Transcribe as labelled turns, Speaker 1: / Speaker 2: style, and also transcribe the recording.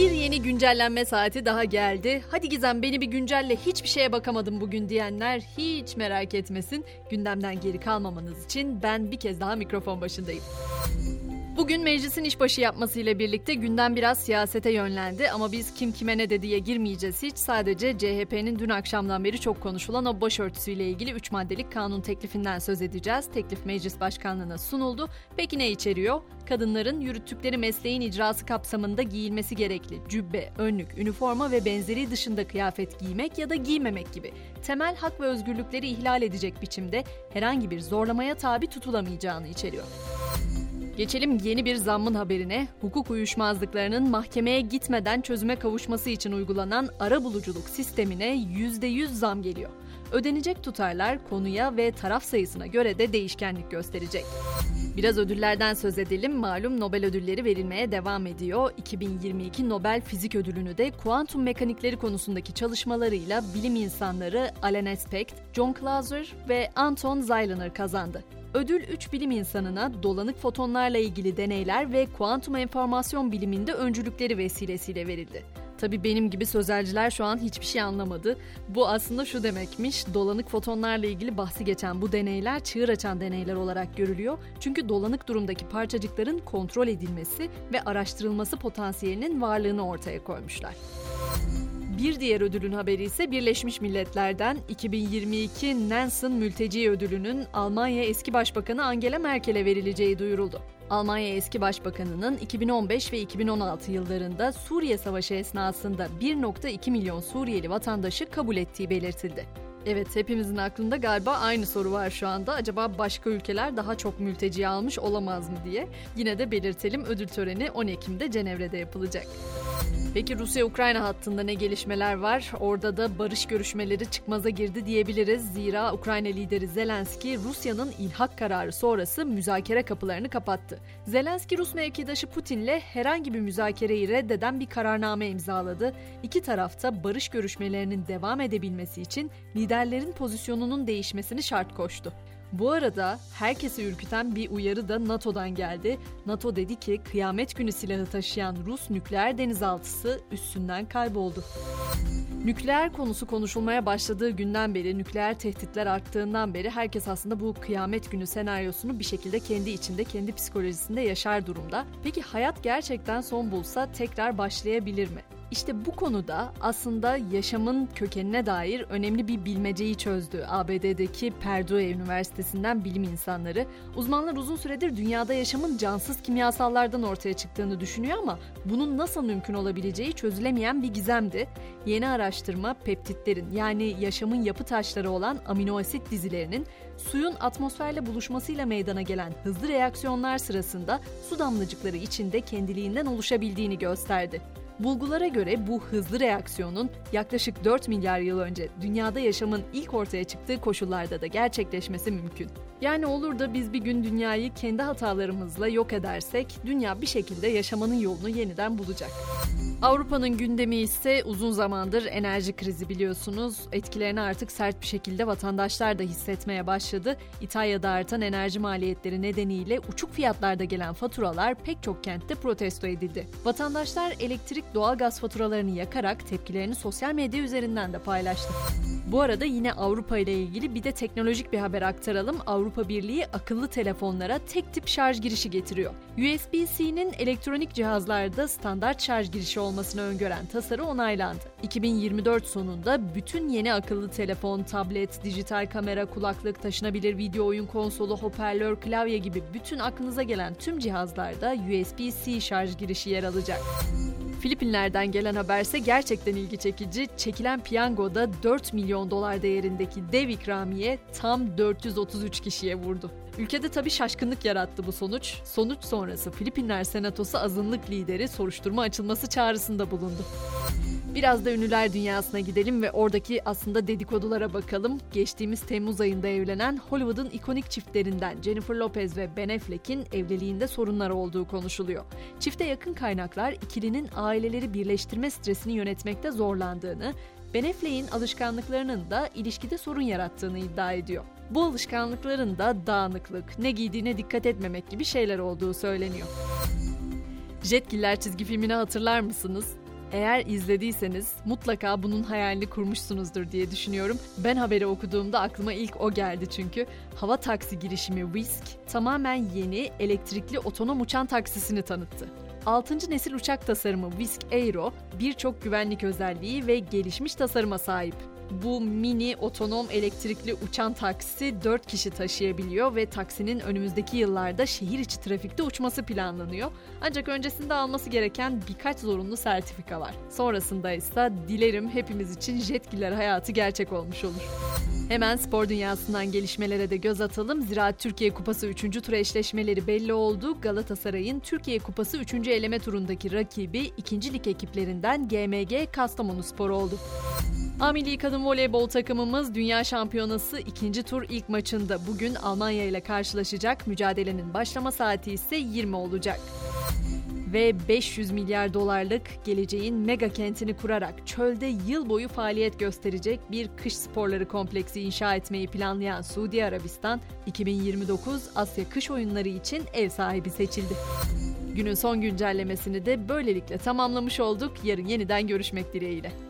Speaker 1: Bir yeni güncellenme saati daha geldi. Hadi Gizem beni bir güncelle hiçbir şeye bakamadım bugün diyenler hiç merak etmesin. Gündemden geri kalmamanız için ben bir kez daha mikrofon başındayım. Bugün meclisin işbaşı yapmasıyla birlikte gündem biraz siyasete yönlendi ama biz kim kime ne dediye girmeyeceğiz hiç. Sadece CHP'nin dün akşamdan beri çok konuşulan o başörtüsüyle ilgili 3 maddelik kanun teklifinden söz edeceğiz. Teklif meclis başkanlığına sunuldu. Peki ne içeriyor? Kadınların yürüttükleri mesleğin icrası kapsamında giyilmesi gerekli cübbe, önlük, üniforma ve benzeri dışında kıyafet giymek ya da giymemek gibi temel hak ve özgürlükleri ihlal edecek biçimde herhangi bir zorlamaya tabi tutulamayacağını içeriyor. Geçelim yeni bir zammın haberine. Hukuk uyuşmazlıklarının mahkemeye gitmeden çözüme kavuşması için uygulanan ara buluculuk sistemine %100 zam geliyor. Ödenecek tutarlar konuya ve taraf sayısına göre de değişkenlik gösterecek. Biraz ödüllerden söz edelim. Malum Nobel ödülleri verilmeye devam ediyor. 2022 Nobel Fizik Ödülünü de kuantum mekanikleri konusundaki çalışmalarıyla bilim insanları Alan Aspect, John Clauser ve Anton Zeilinger kazandı. Ödül 3 bilim insanına dolanık fotonlarla ilgili deneyler ve kuantum enformasyon biliminde öncülükleri vesilesiyle verildi. Tabi benim gibi sözelciler şu an hiçbir şey anlamadı. Bu aslında şu demekmiş, dolanık fotonlarla ilgili bahsi geçen bu deneyler çığır açan deneyler olarak görülüyor. Çünkü dolanık durumdaki parçacıkların kontrol edilmesi ve araştırılması potansiyelinin varlığını ortaya koymuşlar. Bir diğer ödülün haberi ise Birleşmiş Milletler'den 2022 Nansen Mülteci Ödülü'nün Almanya eski başbakanı Angela Merkel'e verileceği duyuruldu. Almanya eski başbakanının 2015 ve 2016 yıllarında Suriye Savaşı esnasında 1.2 milyon Suriyeli vatandaşı kabul ettiği belirtildi. Evet hepimizin aklında galiba aynı soru var şu anda. Acaba başka ülkeler daha çok mülteci almış olamaz mı diye. Yine de belirtelim ödül töreni 10 Ekim'de Cenevre'de yapılacak. Peki Rusya-Ukrayna hattında ne gelişmeler var? Orada da barış görüşmeleri çıkmaza girdi diyebiliriz. Zira Ukrayna lideri Zelenski Rusya'nın ilhak kararı sonrası müzakere kapılarını kapattı. Zelenski Rus mevkidaşı Putin'le herhangi bir müzakereyi reddeden bir kararname imzaladı. İki tarafta barış görüşmelerinin devam edebilmesi için liderlerin pozisyonunun değişmesini şart koştu. Bu arada herkesi ürküten bir uyarı da NATO'dan geldi. NATO dedi ki kıyamet günü silahı taşıyan Rus nükleer denizaltısı üstünden kayboldu. Nükleer konusu konuşulmaya başladığı günden beri, nükleer tehditler arttığından beri herkes aslında bu kıyamet günü senaryosunu bir şekilde kendi içinde, kendi psikolojisinde yaşar durumda. Peki hayat gerçekten son bulsa tekrar başlayabilir mi? İşte bu konuda aslında yaşamın kökenine dair önemli bir bilmeceyi çözdü ABD'deki Purdue Üniversitesi'nden bilim insanları. Uzmanlar uzun süredir dünyada yaşamın cansız kimyasallardan ortaya çıktığını düşünüyor ama bunun nasıl mümkün olabileceği çözülemeyen bir gizemdi. Yeni araştırma peptitlerin yani yaşamın yapı taşları olan amino asit dizilerinin suyun atmosferle buluşmasıyla meydana gelen hızlı reaksiyonlar sırasında su damlacıkları içinde kendiliğinden oluşabildiğini gösterdi. Bulgulara göre bu hızlı reaksiyonun yaklaşık 4 milyar yıl önce dünyada yaşamın ilk ortaya çıktığı koşullarda da gerçekleşmesi mümkün. Yani olur da biz bir gün dünyayı kendi hatalarımızla yok edersek dünya bir şekilde yaşamanın yolunu yeniden bulacak. Avrupa'nın gündemi ise uzun zamandır enerji krizi biliyorsunuz. Etkilerini artık sert bir şekilde vatandaşlar da hissetmeye başladı. İtalya'da artan enerji maliyetleri nedeniyle uçuk fiyatlarda gelen faturalar pek çok kentte protesto edildi. Vatandaşlar elektrik, doğalgaz faturalarını yakarak tepkilerini sosyal medya üzerinden de paylaştı. Bu arada yine Avrupa ile ilgili bir de teknolojik bir haber aktaralım. Avrupa Birliği akıllı telefonlara tek tip şarj girişi getiriyor. USB-C'nin elektronik cihazlarda standart şarj girişi olmasını öngören tasarı onaylandı. 2024 sonunda bütün yeni akıllı telefon, tablet, dijital kamera, kulaklık, taşınabilir video oyun konsolu, hoparlör, klavye gibi bütün aklınıza gelen tüm cihazlarda USB-C şarj girişi yer alacak. Filipinler'den gelen haberse gerçekten ilgi çekici. Çekilen piyangoda 4 milyon dolar değerindeki dev ikramiye tam 433 kişiye vurdu. Ülkede tabii şaşkınlık yarattı bu sonuç. Sonuç sonrası Filipinler Senatosu azınlık lideri soruşturma açılması çağrısında bulundu. Biraz da ünlüler dünyasına gidelim ve oradaki aslında dedikodulara bakalım. Geçtiğimiz Temmuz ayında evlenen Hollywood'un ikonik çiftlerinden Jennifer Lopez ve Ben Affleck'in evliliğinde sorunlar olduğu konuşuluyor. Çifte yakın kaynaklar ikilinin aileleri birleştirme stresini yönetmekte zorlandığını, Ben Affleck'in alışkanlıklarının da ilişkide sorun yarattığını iddia ediyor. Bu alışkanlıkların da dağınıklık, ne giydiğine dikkat etmemek gibi şeyler olduğu söyleniyor. Jetgiller çizgi filmini hatırlar mısınız? Eğer izlediyseniz mutlaka bunun hayalini kurmuşsunuzdur diye düşünüyorum. Ben haberi okuduğumda aklıma ilk o geldi çünkü. Hava taksi girişimi Wisk tamamen yeni elektrikli otonom uçan taksisini tanıttı. 6. nesil uçak tasarımı Wisk Aero birçok güvenlik özelliği ve gelişmiş tasarıma sahip. Bu mini otonom elektrikli uçan taksi 4 kişi taşıyabiliyor ve taksinin önümüzdeki yıllarda şehir içi trafikte uçması planlanıyor. Ancak öncesinde alması gereken birkaç zorunlu sertifika var. Sonrasında ise dilerim hepimiz için jetgiler hayatı gerçek olmuş olur. Hemen spor dünyasından gelişmelere de göz atalım. Ziraat Türkiye Kupası 3. tur eşleşmeleri belli oldu. Galatasaray'ın Türkiye Kupası 3. eleme turundaki rakibi 2. lig ekiplerinden GMG Kastamonu Spor oldu. A Milli Kadın Voleybol takımımız Dünya Şampiyonası ikinci tur ilk maçında bugün Almanya ile karşılaşacak. Mücadelenin başlama saati ise 20 olacak ve 500 milyar dolarlık geleceğin mega kentini kurarak çölde yıl boyu faaliyet gösterecek bir kış sporları kompleksi inşa etmeyi planlayan Suudi Arabistan 2029 Asya Kış Oyunları için ev sahibi seçildi. Günün son güncellemesini de böylelikle tamamlamış olduk. Yarın yeniden görüşmek dileğiyle.